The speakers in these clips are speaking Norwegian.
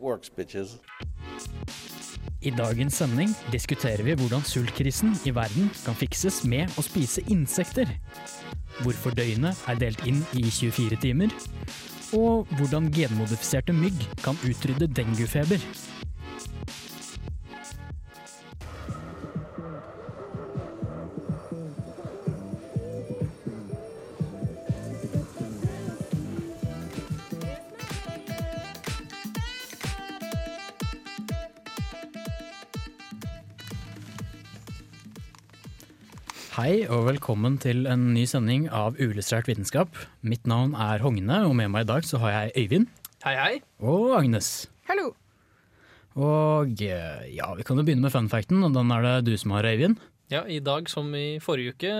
works. I dagens sending diskuterer vi hvordan sultkrisen i verden kan fikses med å spise insekter. Hvorfor døgnet er delt inn i 24 timer. Og hvordan genmodifiserte mygg kan utrydde denguefeber. Hei og velkommen til en ny sending av Uillustrert vitenskap. Mitt navn er Hogne, og med meg i dag så har jeg Øyvind Hei, hei. og Agnes. Hallo. Og eh, ja, vi kan jo begynne med funfacten, og den er det du som har, Øyvind. Ja, I dag som i forrige uke,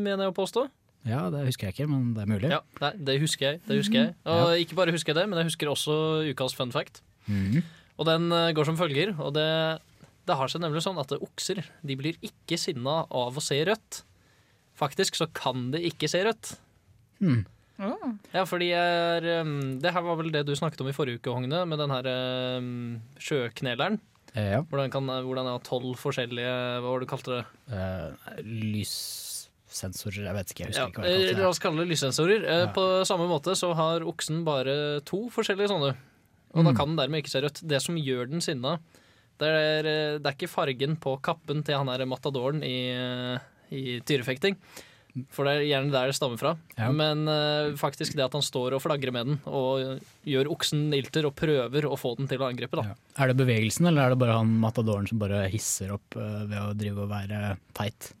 mener jeg å påstå. Ja, det husker jeg ikke, men det er mulig. Ja, nei, Det husker jeg. det husker jeg Og ikke bare husker jeg det, men jeg husker også ukas fun fact. Mhm. Og den eh, går som følger. Og det, det har seg nemlig sånn at okser de blir ikke sinna av å se rødt. Faktisk så kan de ikke se rødt. Hmm. Oh. Ja, fordi er um, Det her var vel det du snakket om i forrige uke, Hogne, med den her um, sjøkneleren. Eh, ja. Hvordan kan hvordan er tolv forskjellige Hva var det du kalte det? Eh, lyssensorer, jeg vet ikke. Jeg husker Ja, ikke hva jeg kalte det. la det. oss kalle det lyssensorer. Eh, Ja. På samme måte så har oksen bare to forskjellige sånne. Og da Mm. kan den dermed ikke se rødt. Det som gjør den sinna, det er, eh, det er ikke fargen på kappen til han der matadoren i, eh, i tyrefekting. For det er gjerne der det stammer fra. Ja. Men uh, faktisk det at han står og flagrer med den og gjør oksen ilter og prøver å få den til å angripe. Da. Ja. Er det bevegelsen, eller er det bare han matadoren som bare hisser opp uh, ved å drive og være teit?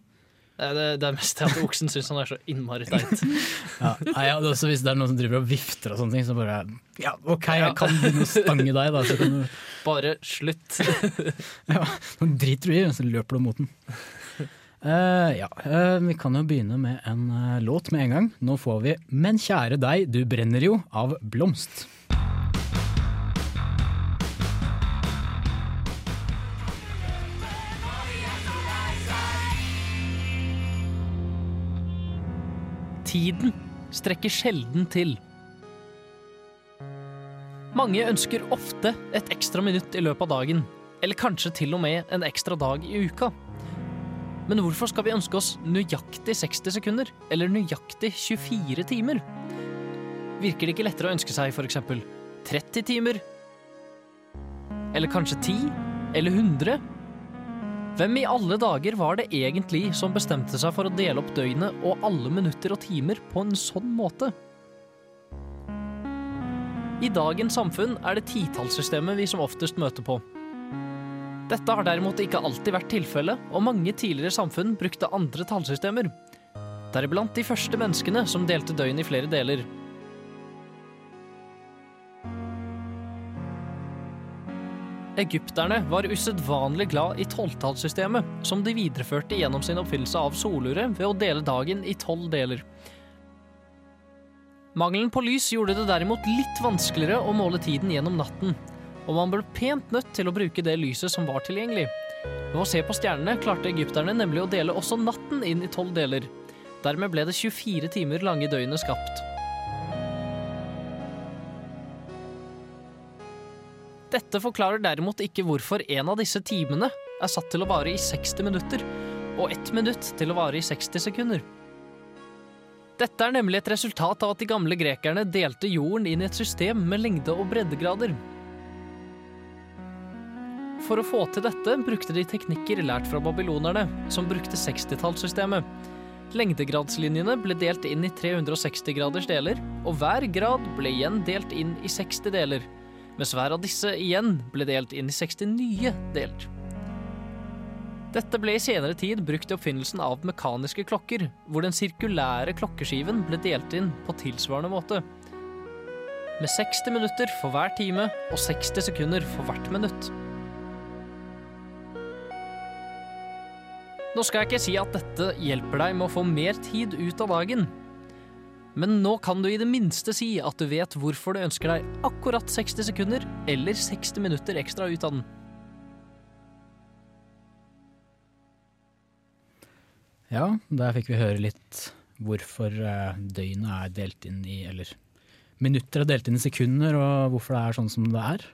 Det, det er mest at oksen syns han er så innmari teit. Ja. Ja, også hvis det er noen som driver og vifter og sånne ting, så bare Ja, OK, jeg kan begynne å stange deg, da. Så kan du Bare slutt. Ja, nå driter du i, så løper du mot den. Uh, ja, uh, vi kan jo begynne med en uh, låt med en gang. Nå får vi 'Men kjære deg, du brenner jo' av Blomst. Tiden strekker sjelden til. Mange ønsker ofte et ekstra minutt i løpet av dagen, eller kanskje til og med en ekstra dag i uka. Men hvorfor skal vi ønske oss nøyaktig 60 sekunder, eller nøyaktig 24 timer? Virker det ikke lettere å ønske seg eksempel 30 timer? Eller kanskje 10? Eller 100? Hvem i alle dager var det egentlig som bestemte seg for å dele opp døgnet og alle minutter og timer på en sånn måte? I dagens samfunn er det titallssystemet vi som oftest møter på. Dette har derimot ikke alltid vært tilfellet, og mange tidligere samfunn brukte andre tallsystemer. Deriblant de første menneskene som delte døgn i flere deler. Egypterne var usedvanlig glad i tolvtallssystemet, som de videreførte gjennom sin oppfyllelse av soluret ved å dele dagen i tolv deler. Mangelen på lys gjorde det derimot litt vanskeligere å måle tiden gjennom natten, og man ble pent nødt til å bruke det lyset som var tilgjengelig. Ved å se på stjernene klarte egypterne nemlig å dele også natten inn i tolv deler. Dermed ble det 24 timer lange døgnet skapt. Dette forklarer derimot ikke hvorfor en av disse timene er satt til å vare i 60 minutter, og ett minutt til å vare i 60 sekunder. Dette er nemlig et resultat av at de gamle grekerne delte jorden inn i et system med lengde- og breddegrader. For å få til dette brukte de teknikker lært fra babylonerne, som brukte 60-tallssystemet. Lengdegradslinjene ble delt inn i 360 graders deler, og hver grad ble igjen delt inn i 60 deler, mens hver av disse igjen ble delt inn i 60 nye deler. Dette ble i senere tid brukt i oppfinnelsen av mekaniske klokker, hvor den sirkulære klokkeskiven ble delt inn på tilsvarende måte. med 60 minutter for hver time og 60 sekunder for hvert minutt. Nå skal jeg ikke si at dette hjelper deg med å få mer tid ut av dagen. Men nå kan du i det minste si at du vet hvorfor du ønsker deg akkurat 60 sekunder eller 60 minutter ekstra ut av den. Ja, der fikk vi høre litt hvorfor eh, døgnet er delt inn i Eller minutter er delt inn i sekunder, og hvorfor det er sånn som det er.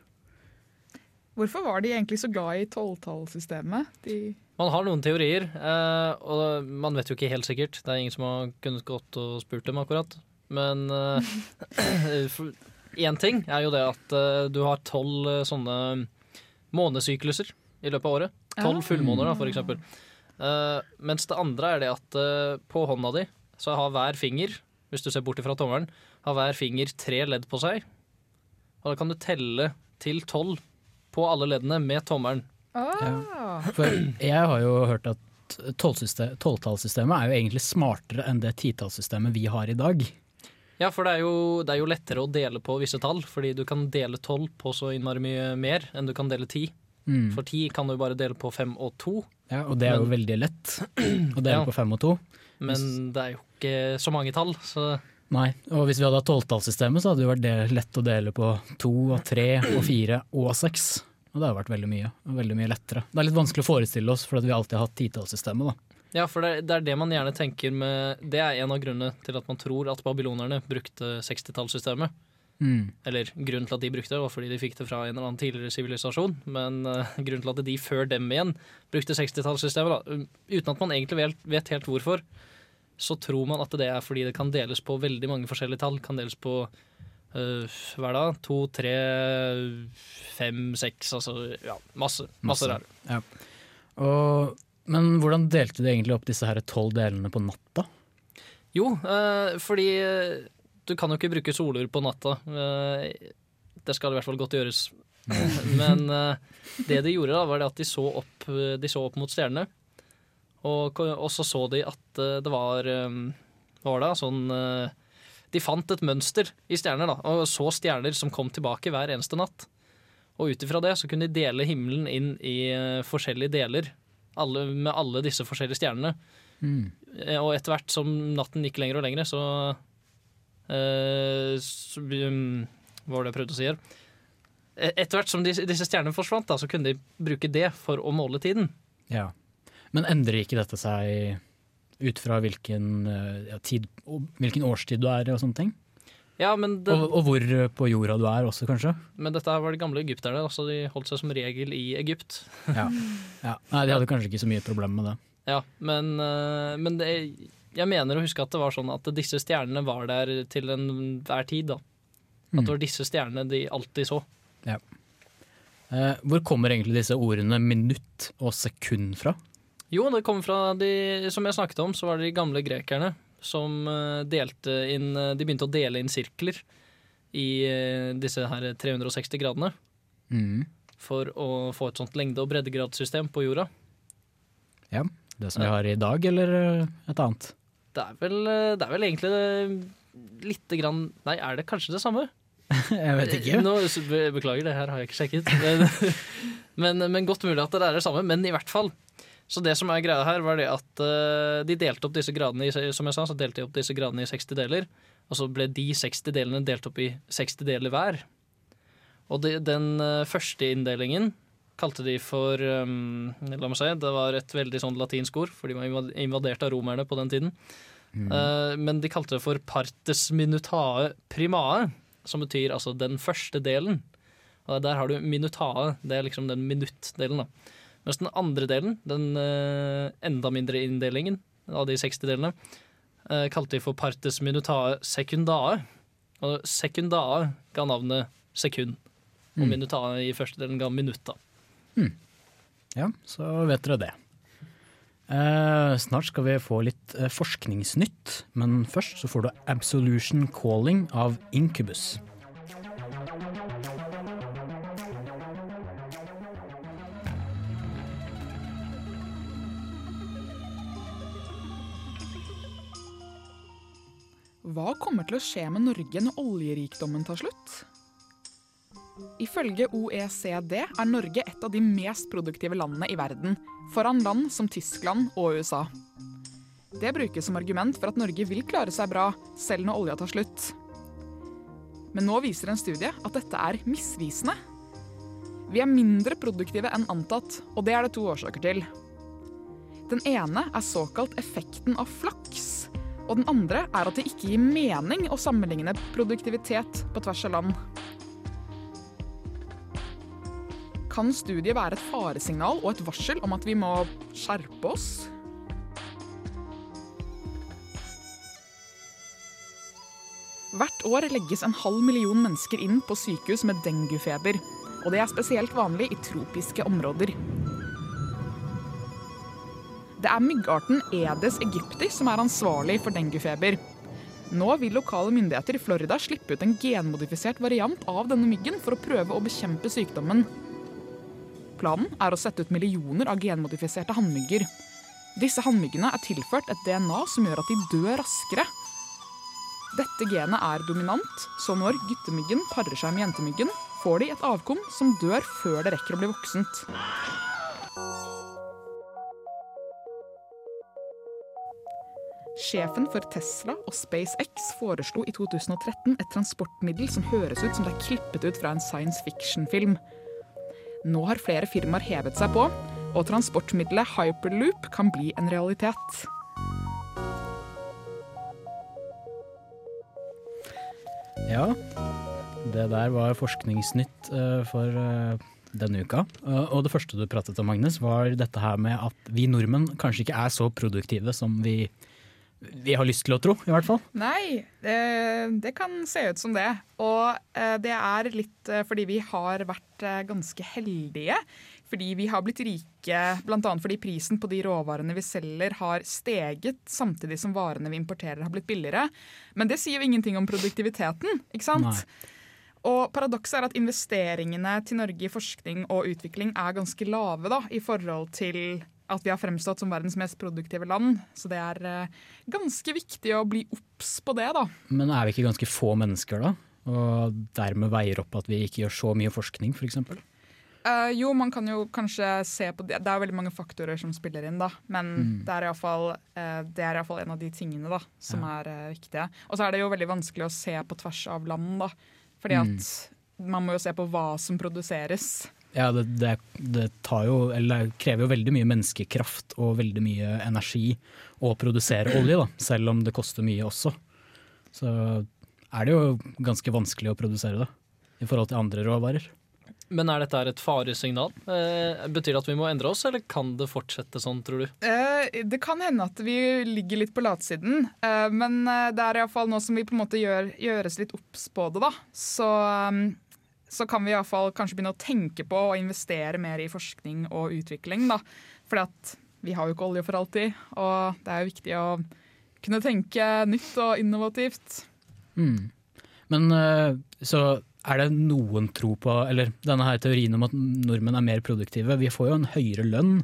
Hvorfor var de egentlig så glad i tolvtallssystemet? De Man har noen teorier, eh, og man vet jo ikke helt sikkert. Det er ingen som har kunnet gått og spurt dem akkurat. Men én ting er jo det at eh, du har tolv eh, sånne månesykluser i løpet av året. Tolv Ah. fullmåner, da, for eksempel. Eh, mens det andre er det at eh, på hånda di så har hver finger, hvis du ser bort fra tommelen, har hver finger tre ledd på seg. Og da kan du telle til tolv på alle leddene med tommelen. Ah. For jeg har jo hørt at tolvtallssystemet er jo egentlig smartere enn det titallssystemet vi har i dag. Ja, for det er, jo, det er jo lettere å dele på visse tall, fordi du kan dele tolv på så innmari mye mer enn du kan dele ti. Mm. For ti kan du bare dele på fem og to, Ja, og det er jo Men- veldig lett å dele Ja. på fem og to. men det er jo ikke så mange tall, så Nei, og hvis vi hadde hatt tolvtallssystemet, så hadde det jo vært lett å dele på to og tre og fire og seks. Og det har vært veldig mye, veldig mye lettere. Det er litt vanskelig å forestille oss, for vi alltid har hatt titallssystemet, da. Ja, for det, det er det man gjerne tenker med Det er en av grunnene til at man tror at babylonerne brukte 60-tallssystemet. Mm. Eller grunnen til at de brukte det, var fordi de fikk det fra en eller annen tidligere sivilisasjon. Men uh, grunnen til at de før dem igjen brukte 60-tallssystemet, um, uten at man egentlig vet, vet helt hvorfor, så tror man at det er fordi det kan deles på veldig mange forskjellige tall. Kan deles på uh, hva er det? da? To, tre, fem, seks, altså ja, masse. Masse Masse. rare. Og, men hvordan delte du egentlig opp disse her tolv delene på natta? Jo, eh, fordi eh, du kan jo ikke bruke solur på natta. Eh, det skal i hvert fall godt gjøres. Men eh, det de gjorde, da, var det at de så opp, eh, de så opp mot stjernene. Og, og så så de at eh, det var eh, Hva var det? Sånn eh, De fant et mønster i stjerner, da, og så stjerner som kom tilbake hver eneste natt. Og ut ifra det så kunne de dele himmelen inn i eh, forskjellige deler. Alle, med alle disse forskjellige stjernene. Mm. Eh, Og etter hvert som natten gikk lenger og lenger, så, eh, så um, Hva var det jeg prøvde å si her? E- Etter hvert som disse, disse stjernene forsvant, da, så kunne de bruke det for å måle tiden. Ja. Men endrer ikke dette seg ut fra hvilken, eh, ja, tid, hvilken årstid du er og sånne ting? Ja, men, det, Og, og hvor på jorda du er også, kanskje? men dette var de gamle egypterne. Altså de holdt seg som regel i Egypt. Ja. ja. Nei, de hadde kanskje ikke så mye problem med det. Ja, men, eh, men det, jeg mener å huske at det var sånn at disse stjernene var der til enhver tid. da. At det var disse stjernene de alltid så. Ja. hvor kommer egentlig disse ordene minutt og sekund fra? Jo, det kommer fra de Som jeg snakket om, så var det de gamle grekerne som eh, delte inn eh, De begynte å dele inn sirkler i eh, disse her 360 gradene Mm. for å få et sånt lengde- og breddegradssystem på jorda. Ja, Det som vi har i dag, eller et annet? Det er vel, det er vel egentlig lite grann Nei, er det kanskje det samme? Jeg vet ikke. Nå, beklager, det her har jeg ikke sjekket. Men, men, men godt mulig at det er det samme, men i hvert fall. Så det som er greia her, var det at uh, de delte opp disse gradene i, som jeg sa, så delte de opp disse gradene i 60 deler. Og så ble de 60 delene delt opp i 60 deler hver. Og de, den uh, første inndelingen kalte de for um, La meg se, det var et veldig sånn latinsk ord, for de var invadert av romerne på den tiden. Eh, men de kalte det for partes minutae primae, som betyr altså den første delen. Og der har du minutae, det er liksom den minuttdelen. da. Mens den andre delen, den eh, enda mindre inndelingen av de 60 delene, eh, kalte de for partes minutae secundae. Og secundae ga navnet sekund. Og minutae i første delen ga minutta. Mm. Ja, så vet dere det. Eh, snart skal vi få litt eh, forskningsnytt, men først så får du Absolution Calling av Incubus. Kommer til å skje med Norge når oljerikdommen tar slutt? Ifølge OECD er Norge et av de mest produktive landene i verden, foran land som Tyskland og USA. Det brukes som argument for at Norge vil klare seg bra, selv når olja tar slutt. Men nå viser en studie at dette er misvisende. Vi er mindre produktive enn antatt, og det er det to årsaker til. Den ene er såkalt effekten av flaks. Og den andre er at det ikke gir mening å sammenligne produktivitet på tvers av land. Kan studiet være et faresignal og et varsel om at vi må skjerpe oss? Hvert år legges en halv million mennesker inn på sykehus med denguefeber. Og det er spesielt vanlig i tropiske områder. Det er myggarten Edes aegypti som er ansvarlig for denguefeber. Nå vil lokale myndigheter i Florida slippe ut en genmodifisert variant av denne myggen for å prøve å bekjempe sykdommen. Planen er å sette ut millioner av genmodifiserte hannmygger. Disse hannmyggene er tilført et DNA som gjør at de dør raskere. Dette genet er dominant, så når guttemyggen parer seg med jentemyggen, får de et avkom som dør før det rekker å bli voksent. Sjefen for Tesla og SpaceX foreslo i 2013 et transportmiddel som høres ut som det er klippet ut fra en science fiction-film. Nå har flere firmaer hevet seg på, og transportmiddelet Hyperloop kan bli en realitet. Ja, det der var forskningsnytt eh, for eh, denne uka. Eh, og det første du pratet om, Magnus, var dette her med at vi nordmenn kanskje ikke er så produktive som vi, vi har lyst til å tro, i hvert fall. Nei, det, det kan se ut som det. Og eh, det er litt eh, fordi vi har vært eh, ganske heldige. Fordi vi har blitt rike bl.a. fordi prisen på de råvarene vi selger har steget, samtidig som varene vi importerer har blitt billigere. Men det sier jo ingenting om produktiviteten, ikke sant? Nei. Og paradokset er at investeringene til Norge i forskning og utvikling er ganske lave da, i forhold til at vi har fremstått som verdens mest produktive land. Så det er eh, ganske viktig å bli obs på det, da. Men er vi ikke ganske få mennesker da? Og dermed veier opp at vi ikke gjør så mye forskning, f.eks.? Eh, jo, man kan jo kanskje se på det. Det er veldig mange faktorer som spiller inn, da. Men Mm. det er iallfall uh, fall en av de tingene da, som er uh, viktige. Og så er det jo veldig vanskelig å se på tvers av land, da. Fordi Mm. at man må jo se på hva som produseres. Ja, det, det, det tar jo, eller krever jo veldig mye menneskekraft og veldig mye energi å produsere olje, da, selv om det koster mye også. Så er det jo ganske vanskelig å produsere det i forhold til andre råvarer. Men er dette et faresignal? Eh, betyr det at vi må endre oss, eller kan det fortsette sånn, tror du? Eh, det kan hende at vi ligger litt på latsiden, eh, men eh, det er iallfall nå som vi på en måte gjør, gjøres litt obs på det, da. Så, um, så kan vi i alle fall kanskje begynne å tenke på å investere mer i forskning og utvikling, da. Fordi at vi har jo ikke olje for alltid, og det er jo viktig å kunne tenke nytt og innovativt. Mm. Men eh, så er det noen tro på, eller denne her teorien om at nordmenn er mer produktive. Vi får jo en høyere lønn,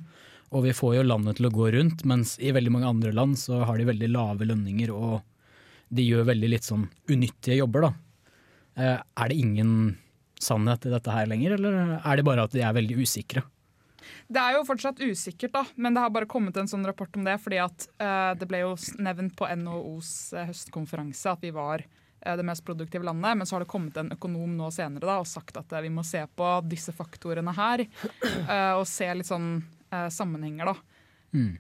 og vi får jo landet til å gå rundt, mens i veldig mange andre land så har de veldig lave lønninger, og de gjør veldig litt sånn unyttige jobber, da. Eh, Er det ingen sannhet i dette her lenger, eller er det bare at de er veldig usikre? Det er jo fortsatt usikkert, da, men det har bare kommet en sånn rapport om det. fordi at uh, det ble jo nevnt på NHOs uh, høstkonferanse at vi var uh, det mest produktive landet. Men så har det kommet en økonom nå senere da, og sagt at eh, vi må se på disse faktorene her. eh, og se litt sånn eh, sammenhenger, da. Mm.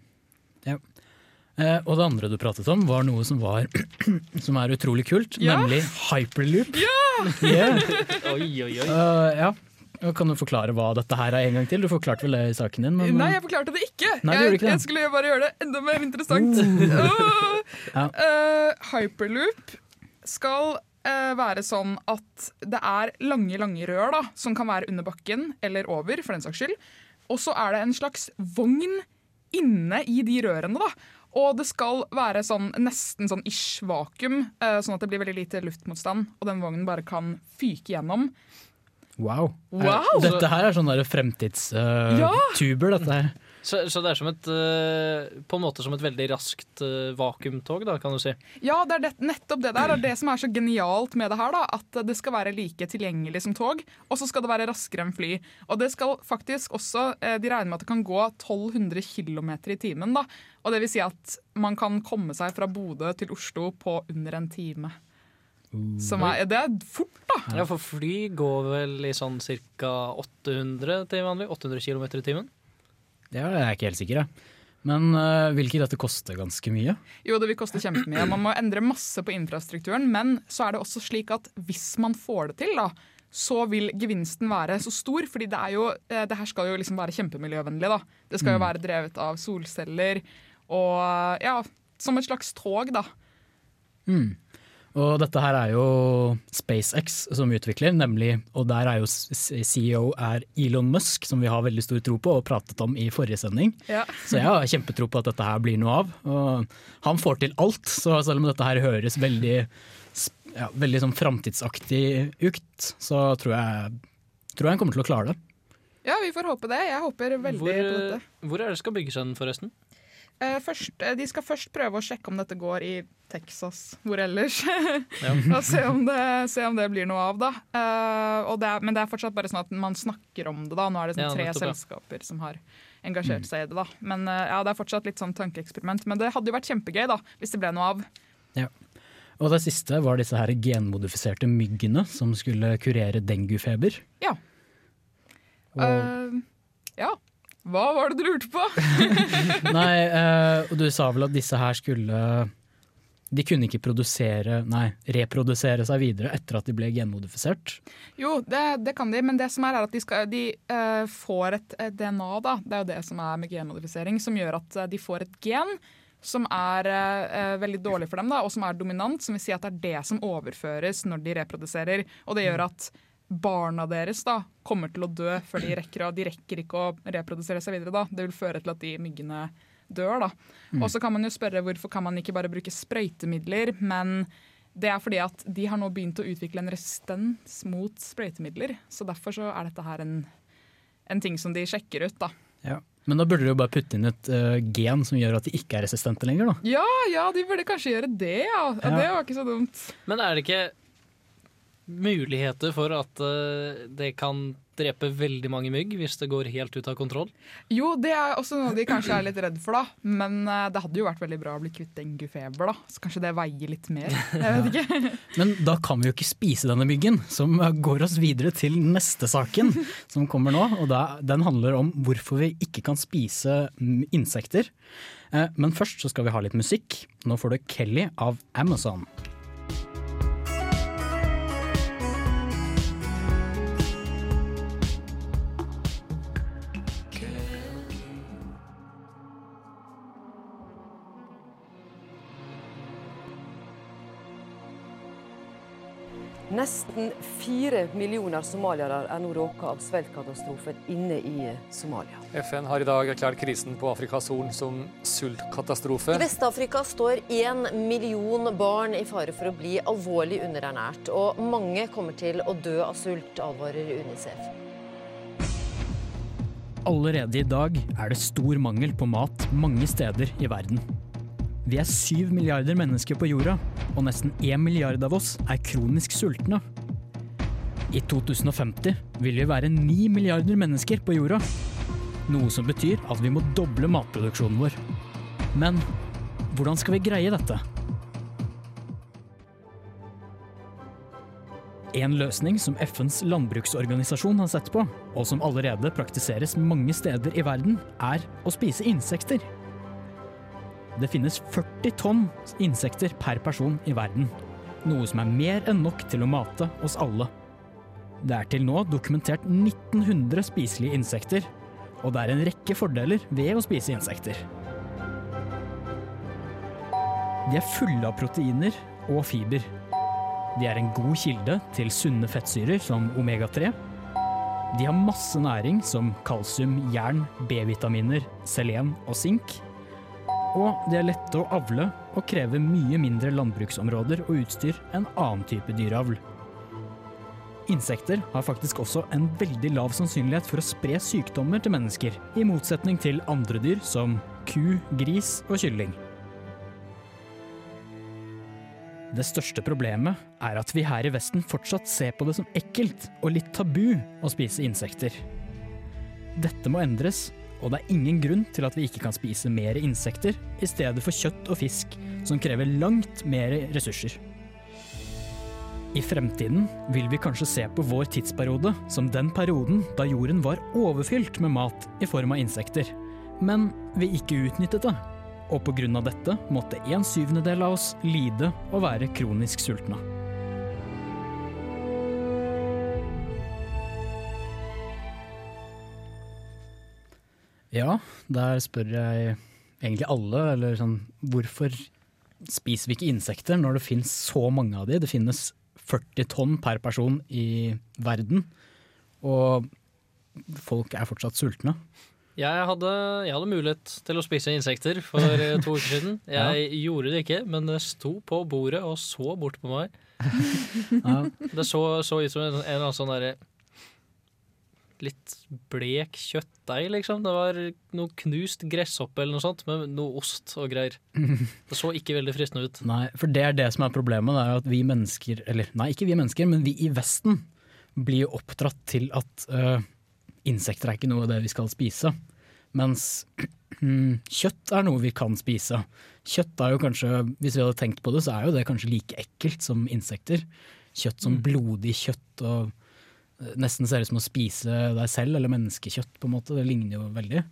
Ja. Eh, og det andre du pratet om, var noe som, var, som er utrolig kult, Ja. nemlig hyperloop. Ja! Oi, oi, oi. Uh, ja. Kan du forklare hva dette her er en gang til? Du forklarte vel det i saken din? Men, Nei, jeg forklarte det ikke! Nei, jeg, ikke det. jeg skulle bare gjøre det enda mer interessant. Uh. Ja. uh, hyperloop skal eh, være sånn at det er lange, lange rør da, som kan være under bakken eller over, for den saks skyld. Og så er det en slags vogn inne i de rørene. da. Og det skal være sånn nesten sånn ish vakuum, eh, sånn at det blir veldig lite luftmotstand. Og den vognen bare kan fyke gjennom. Wow. Wow! Eh, Dette her er sånn Ja! fremtidstuber, dette her. Så, så det er som et, eh, på en måte som et veldig raskt eh, vakuumtog, da, kan du si. Ja, det er det, nettopp det der. Og det som er så genialt med det her, da, at det skal være like tilgjengelig som tog, og så skal det være raskere enn fly. Og det skal faktisk også eh, De regner med at det kan gå 1200 km i timen, da. Og det vil si at man kan komme seg fra Bodø til Oslo på under en time. Som er, det er fort, da. Ja, For fly går vel i sånn ca. 800 til vanlig? 800 km i timen? Det er jeg ikke helt sikker, på. Men øh, vil ikke dette koste ganske mye? Jo, det vil koste kjempemye. Man må endre masse på infrastrukturen, men så er det også slik at hvis man får det til, da, så vil gevinsten være så stor. fordi det er jo, eh, det her skal jo liksom være kjempemiljøvennlig. da. Det skal jo være drevet av solceller og ja, som et slags tog, da. Mm. Og dette her er jo SpaceX som utvikler, nemlig, og der er jo CEO er Elon Musk, som vi har veldig stor tro på og pratet om i forrige sending. Ja. Så jeg har kjempetro på at dette her blir noe av. Og han får til alt, så selv om dette her høres veldig, ja, veldig sånn framtidsaktig ut, så tror jeg, tror jeg han kommer til å klare det. Ja, vi får håpe det. Jeg håper veldig Hvor, på dette. hvor er det skal bygges den, forresten? Eh, først, eh, de skal først prøve å sjekke om dette går i Texas, hvor ellers. Ja. og se om, det, se om det blir noe av, da. Eh, det er, men det er fortsatt bare sånn at man snakker om det, da. Nå er det sånn Ja, tre nettopp, ja. selskaper som har engasjert seg i det, da. Men ja, det er fortsatt litt sånn tankeeksperiment. Men det hadde jo vært kjempegøy, da, hvis det ble noe av. Ja. Og det siste var disse her genmodifiserte myggene som skulle kurere denguefeber. Ja. Og, uh, ja. Hva var det du lurte på? nei, eh, du sa vel at disse her skulle De kunne ikke produsere, nei, reprodusere seg videre etter at de ble genmodifisert. Jo, det, det kan de, men det som er, er at de, skal, de uh, får et, et DNA, da. Det er jo det som er med genmodifisering, som gjør at eh, de får et gen som er eh, veldig dårlig for dem, da, og som er dominant. Som vil si at det er det som overføres når de reproduserer. Og det gjør at barna deres da kommer til å dø før de rekker, de rekker ikke å reprodusere seg videre. da. Det vil føre til at de myggene dør. da. Og så kan man jo spørre hvorfor kan man ikke bare bruke sprøytemidler, men det er fordi at de har nå begynt å utvikle en resistens mot sprøytemidler. Så derfor så er dette her en, en ting som de sjekker ut, da. Men da burde de jo bare putte inn et uh, gen som gjør at de ikke er resistente lenger, da. Ja, ja, de burde kanskje gjøre det, ja. ja. Ja. Det var ikke så dumt. Men er det ikke muligheter for at uh, det kan drepe veldig mange mygg hvis det går helt ut av kontroll? Jo, det er også noe de kanskje er litt redd for, da. Men uh, det hadde jo vært veldig bra å bli kvitt denguefeber, da. Så kanskje det veier litt mer. Jeg vet ikke. Men da kan vi jo ikke spise denne myggen, som går oss videre til neste saken som kommer nå. Og da, den handler om hvorfor vi ikke kan spise insekter. Uh, Men først så skal vi ha litt musikk. Nå får du Kelly av Amazon. Nesten fire millioner somaliere er nå råka av sveltkatastrofen inne i Somalia. FN har i dag erklært krisen på Afrikas Horn som sultkatastrofe. I Vest-Afrika står én million barn i fare for å bli alvorlig underernært, og mange kommer til å dø av sult, advarer Unicef. Allerede i dag er det stor mangel på mat mange steder i verden. Vi er syv milliarder mennesker på jorda, og nesten én milliard av oss er kronisk sultne. I 2050 vil vi være ni milliarder mennesker på jorda. Noe som betyr at vi må doble matproduksjonen vår. Men hvordan skal vi greie dette? En løsning som FNs landbruksorganisasjon har sett på, og som allerede praktiseres mange steder i verden, er å spise insekter. Det finnes 40 tonn insekter per person i verden, noe som er mer enn nok til å mate oss alle. Det er til nå dokumentert 1900 spiselige insekter, og det er en rekke fordeler ved å spise insekter. De er fulle av proteiner og fiber. De er en god kilde til sunne fettsyrer som omega-3. De har masse næring som kalsium, jern, B-vitaminer, selen og sink. Og de er lette å avle og krever mye mindre landbruksområder og utstyr enn annen type dyreavl. insekter har faktisk også en veldig lav sannsynlighet for å spre sykdommer til mennesker, i motsetning til andre dyr som ku, gris og kylling. Det største problemet er at vi her i Vesten fortsatt ser på det som ekkelt og litt tabu å spise insekter. Dette må endres, og det er ingen grunn til at vi ikke kan spise mer insekter i stedet for kjøtt og fisk, som krever langt mer ressurser. I fremtiden vil vi kanskje se på vår tidsperiode som den perioden da jorden var overfylt med mat i form av insekter, men vi ikke utnyttet det. Og av dette måtte en syvendedel av oss lide og være kronisk sultne. Ja, der spør jeg egentlig alle, eller sånn Hvorfor spiser vi ikke insekter når det finnes så mange av de? Det finnes 40 tonn per person i verden, og folk er fortsatt sultne. Jeg hadde, jeg hadde mulighet til å spise insekter for eh, to uker siden. Jeg gjorde det ikke, men det sto på bordet og så bort på meg. Ja. Det så, så ut som en, en sånn derre Litt blek kjøttdeig, liksom. Det var noe knust gresshoppe eller noe sånt, med noe ost og greier. Det så ikke veldig fristende ut. Nei, for det er det som er problemet. Det er at vi mennesker, eller nei, ikke vi mennesker, men vi i Vesten blir jo oppdratt til at uh, insekter er ikke noe av det vi skal spise. Mens mm, kjøtt er noe vi kan spise. Kjøtt er jo kanskje, hvis vi hadde tenkt på det, så er jo det kanskje like ekkelt som insekter. Kjøtt som blodig kjøtt og nesten ser ut som å spise deg selv, eller menneskekjøtt på en måte. Det ligner jo veldig.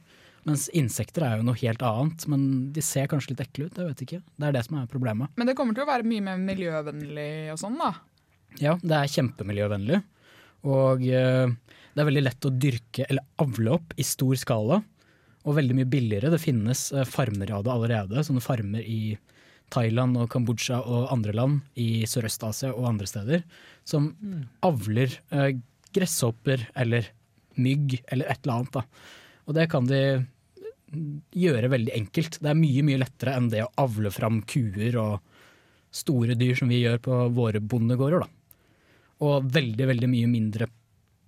Mens insekter er jo noe helt annet, men de ser kanskje litt ekle ut. jeg vet ikke. Det er det som er problemet. Men det kommer til å være mye mer miljøvennlig og sånn, da. Ja, det er kjempemiljøvennlig. Og eh, det er veldig lett å dyrke eller avle opp i stor skala. Og veldig mye billigere. Det finnes eh, farmer av det allerede. Sånne farmer i Thailand og Kambodsja og andre land i Sørøst-Asia og andre steder. Som avler eh, gresshopper eller mygg eller et eller annet. Da. Og det kan de gjøre veldig enkelt. Det er mye mye lettere enn det å avle fram kuer og store dyr som vi gjør på våre bondegårder. Da. Og veldig, veldig mye mindre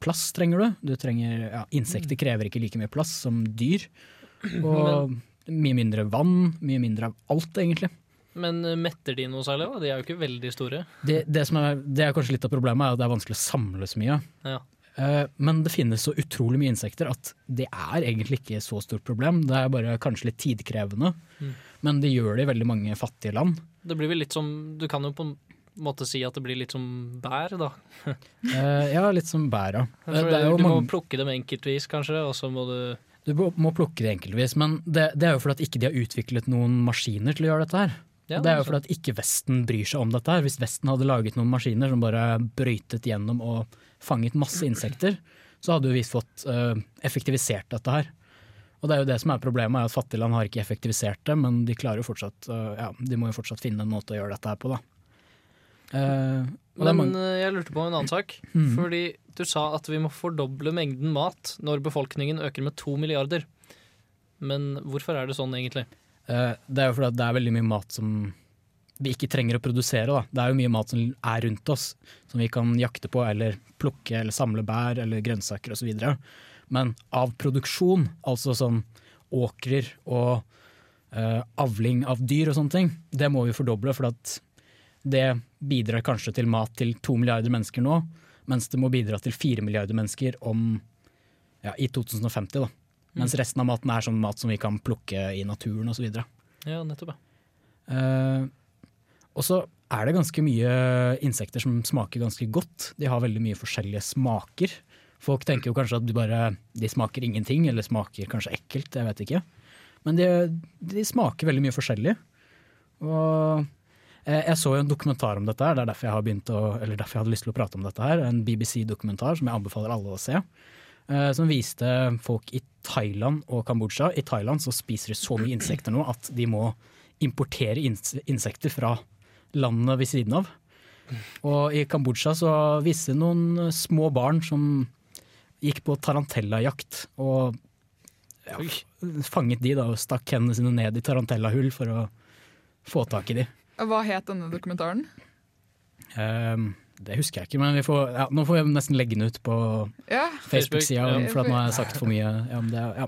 plass trenger du. du trenger, ja, insekter krever ikke like mye plass som dyr. Og mye mindre vann, mye mindre av alt, egentlig. Men eh, metter de noe særlig? da? De er jo ikke veldig store. Det, det, som er, det er kanskje litt av problemet, er at det er vanskelig å samle så mye. Ja. Uh, Men det finnes så utrolig mye insekter at det er egentlig ikke så stort problem. Det er bare kanskje litt tidkrevende, Mm. men det gjør det i veldig mange fattige land. Det blir vel litt som Du kan jo på en måte si at det blir litt som bær, da. uh, Ja, litt som bæra. ja. Du må mange, plukke dem enkeltvis, kanskje, og så må du du må plukke det enkeltvis, men det, det er jo fordi at ikke de har utviklet noen maskiner til å gjøre dette her. Ja, det er jo fordi at ikke Vesten bryr seg om dette her. Hvis Vesten hadde laget noen maskiner som bare brøytet gjennom og fanget masse insekter, så hadde jo vi fått uh, effektivisert dette her. Og det er jo det som er problemet, er at fattige land har ikke effektivisert det, men de klarer jo fortsatt, uh, ja, de må jo fortsatt finne en måte å gjøre dette her på, da. Er Men jeg lurte på en annen sak. Mm. Fordi du sa at vi må fordoble mengden mat når befolkningen øker med to milliarder. Men hvorfor er det sånn, egentlig? Eh, det er jo fordi det er veldig mye mat som vi ikke trenger å produsere. Da. Det er jo mye mat som er rundt oss, som vi kan jakte på eller plukke eller samle bær eller grønnsaker osv. Men av produksjon, altså sånn åkrer og uh, avling av dyr og sånne ting, det må vi fordoble. For det bidrar kanskje til mat til to milliarder mennesker nå, mens det må bidra til fire milliarder mennesker om, ja, i 2050. Da. Mens resten av maten er sånn mat som vi kan plukke i naturen osv. Ja, nettopp. ja. Eh, og så er det ganske mye insekter som smaker ganske godt. De har veldig mye forskjellige smaker. Folk tenker jo kanskje at de bare de smaker ingenting, eller smaker kanskje ekkelt, jeg vet ikke. Men de, de smaker veldig mye forskjellig. Og eh, jeg så jo en dokumentar om dette her, det er derfor jeg, har å, eller derfor jeg hadde lyst til å prate om dette her. En BBC-dokumentar som jeg anbefaler alle å se. Eh, Som viste folk i Thailand og Kambodsja. I Thailand så spiser de så mye insekter nå at de må importere insekter fra landene ved siden av. Og i Kambodsja så viste noen små barn som gikk på tarantellajakt og ja, fanget de da og stakk hendene sine ned i tarantellahull for å få tak i de. Hva het denne dokumentaren? Ehm, Det husker jeg ikke, men vi får, ja, nå får jeg nesten legge den ut på Ja. Facebook-sida, Facebook, for at nå har jeg sagt for mye. Ja, men det, ja.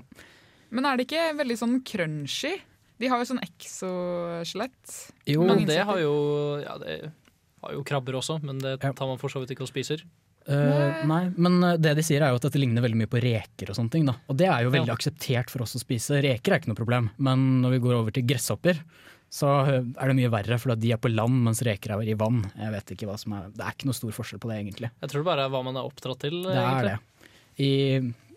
Men er det ikke veldig sånn crunchy? De har jo sånn exoskjelett. Jo, Men det har jo, ja, det har jo krabber også, men det tar man for så vidt ikke og spiser. Uh, nei, men eh, det de sier er jo at dette ligner veldig mye på reker og sånne ting. Da. Og det er jo veldig Ja. akseptert for oss å spise. Reker er ikke noe problem, men når vi går over til gresshopper, så er det mye verre, for de er på land mens reker er i vann. Jeg vet ikke hva som er, Det er ikke noe stor forskjell på det, egentlig. Jeg tror det bare er hva man er oppdratt til. Det er det. I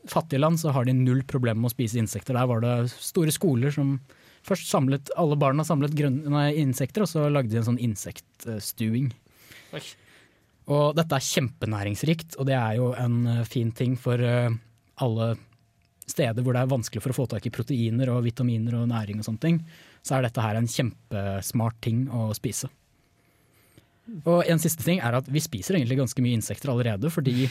fattige land så har de null problem med å spise insekter. Der var det store skoler som først samlet Alle barna samlet grønne insekter, og så lagde de en sånn insektstuing. Oi. Og dette er kjempenæringsrikt, og det er jo en eh, fin ting for eh, alle steder hvor det er vanskelig for å få tak i proteiner og vitaminer og næring og sånne ting. Så er dette her en kjempesmart ting å spise. Og en siste ting er at vi spiser egentlig ganske mye insekter allerede, fordi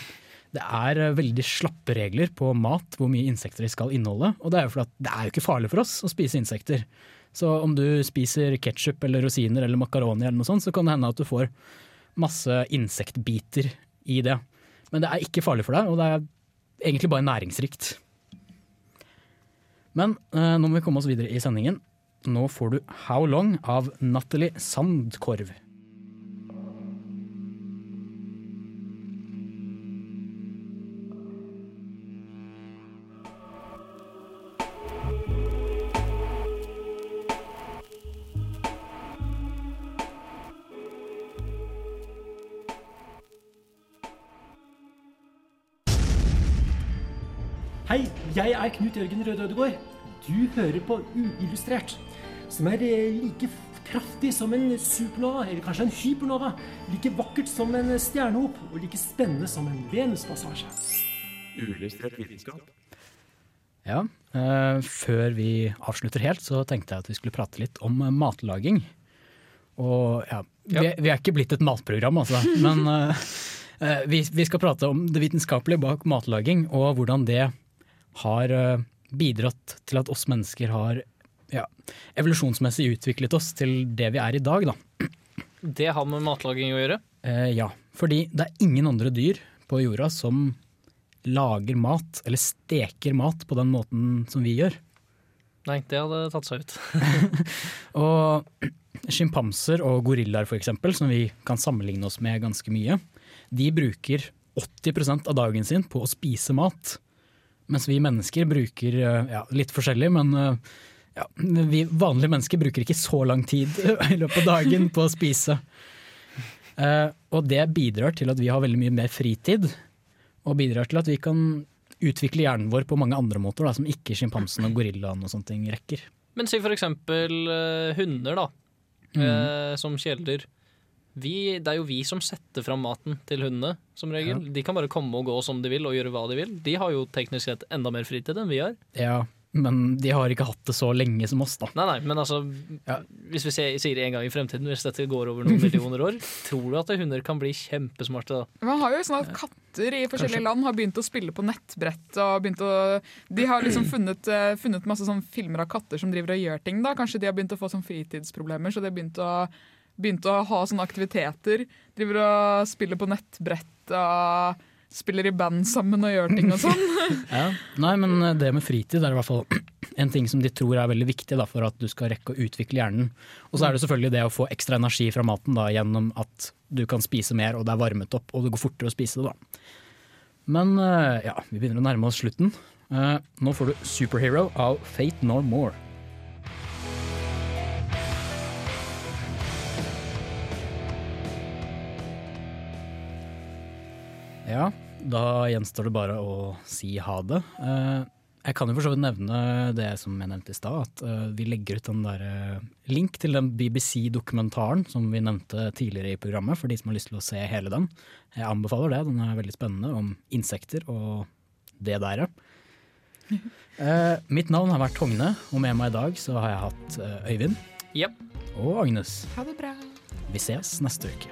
det er veldig slappe regler på mat hvor mye insekter de skal inneholde. Og det er jo fordi det er jo ikke farlig for oss å spise insekter. Så om du spiser ketsjup eller rosiner eller makaroni eller noe sånt, så kan det hende at du får masse insektbiter i det. Men det er ikke farlig for deg, og det er egentlig bare næringsrikt. Men eh, nå må vi komme oss videre i sendingen. Nå får du How Long av Natalie Sandkorv. Hei, jeg er Knut Jørgen Røde Ødegård. Du hører på Uillustrert, som er eh, like kraftig som en supernova, eller kanskje en hypernova. Like vakkert som en stjernehop, og like spennende som en Venuspassasje. Uillustrert vitenskap. Ja, eh, før vi avslutter helt, så tenkte jeg at vi skulle prate litt om matlaging. Og ja, vi, vi er ikke blitt et matprogram, altså, men eh, eh, vi, vi skal prate om det vitenskapelige bak matlaging, og hvordan det har eh, bidratt til at oss mennesker har ja, evolusjonsmessig utviklet oss til det vi er i dag, da. Det har med matlaging å gjøre. Eh, ja, fordi det er ingen andre dyr på jorda som lager mat, eller steker mat, på den måten som vi gjør. Nei, det hadde tatt seg ut. Og sjimpanser og gorillaer eksempel, som vi kan sammenligne oss med ganske mye, de bruker 80% av dagen sin på å spise mat. Mens vi mennesker bruker eh, ja, litt forskjellig, men eh, ja, vi vanlige mennesker bruker ikke så lang tid i løpet av dagen på å spise. Uh, og det bidrar til at vi har veldig mye mer fritid, og bidrar til at vi kan utvikle hjernen vår på mange andre måter da, som ikke sjimpansen og gorillaen og sånne ting rekker. Men si for eksempel eh, hunder, da. eh, som kjæledyr. Vi, det er jo vi som setter fram maten til hundene, som regel. De kan bare komme og gå som de vil og gjøre hva de vil. De har jo teknisk sett enda mer fritid enn vi har. Ja, men de har ikke hatt det så lenge som oss, da. Nei, nei, men altså Hvis vi sier, sier en gang i fremtiden, hvis dette går over noen millioner år, tror du at hunder kan bli kjempesmarte da? Man har jo sånn at katter i forskjellige Kanskje. land har begynt å spille på nettbrett. og begynt å, De har liksom funnet, eh, funnet masse sånn filmer av katter som driver og gjør ting. da. Kanskje de har begynt å få sånn fritidsproblemer, så de har begynt å, begynt å ha sånne aktiviteter. Driver og spiller på nettbrett og spiller i band sammen og gjør ting og sånn. Ja. Nei, men eh, det med fritid er i hvert fall en ting som de tror er veldig viktig da, for at du skal rekke å utvikle hjernen. Og så er det selvfølgelig det å få ekstra energi fra maten da, gjennom at du kan spise mer og det er varmet opp og det går fortere å spise det. da. Men eh, ja, vi begynner å nærme oss slutten. Eh, nå får du 'Superhero' av Fate No More. Ja, da gjenstår det bare å si ha det. Eh, Jeg kan jo for så vidt nevne det som jeg nevnte i stad, at eh, vi legger ut en der, eh, link til den BBC-dokumentaren som vi nevnte tidligere i programmet, for de som har lyst til å se hele den. Jeg anbefaler det, den er veldig spennende, om insekter og det der. Eh, mitt navn har vært Togne, og med meg i dag så har jeg hatt Øyvind Yep. og Agnes. Ha det bra. Vi ses neste uke.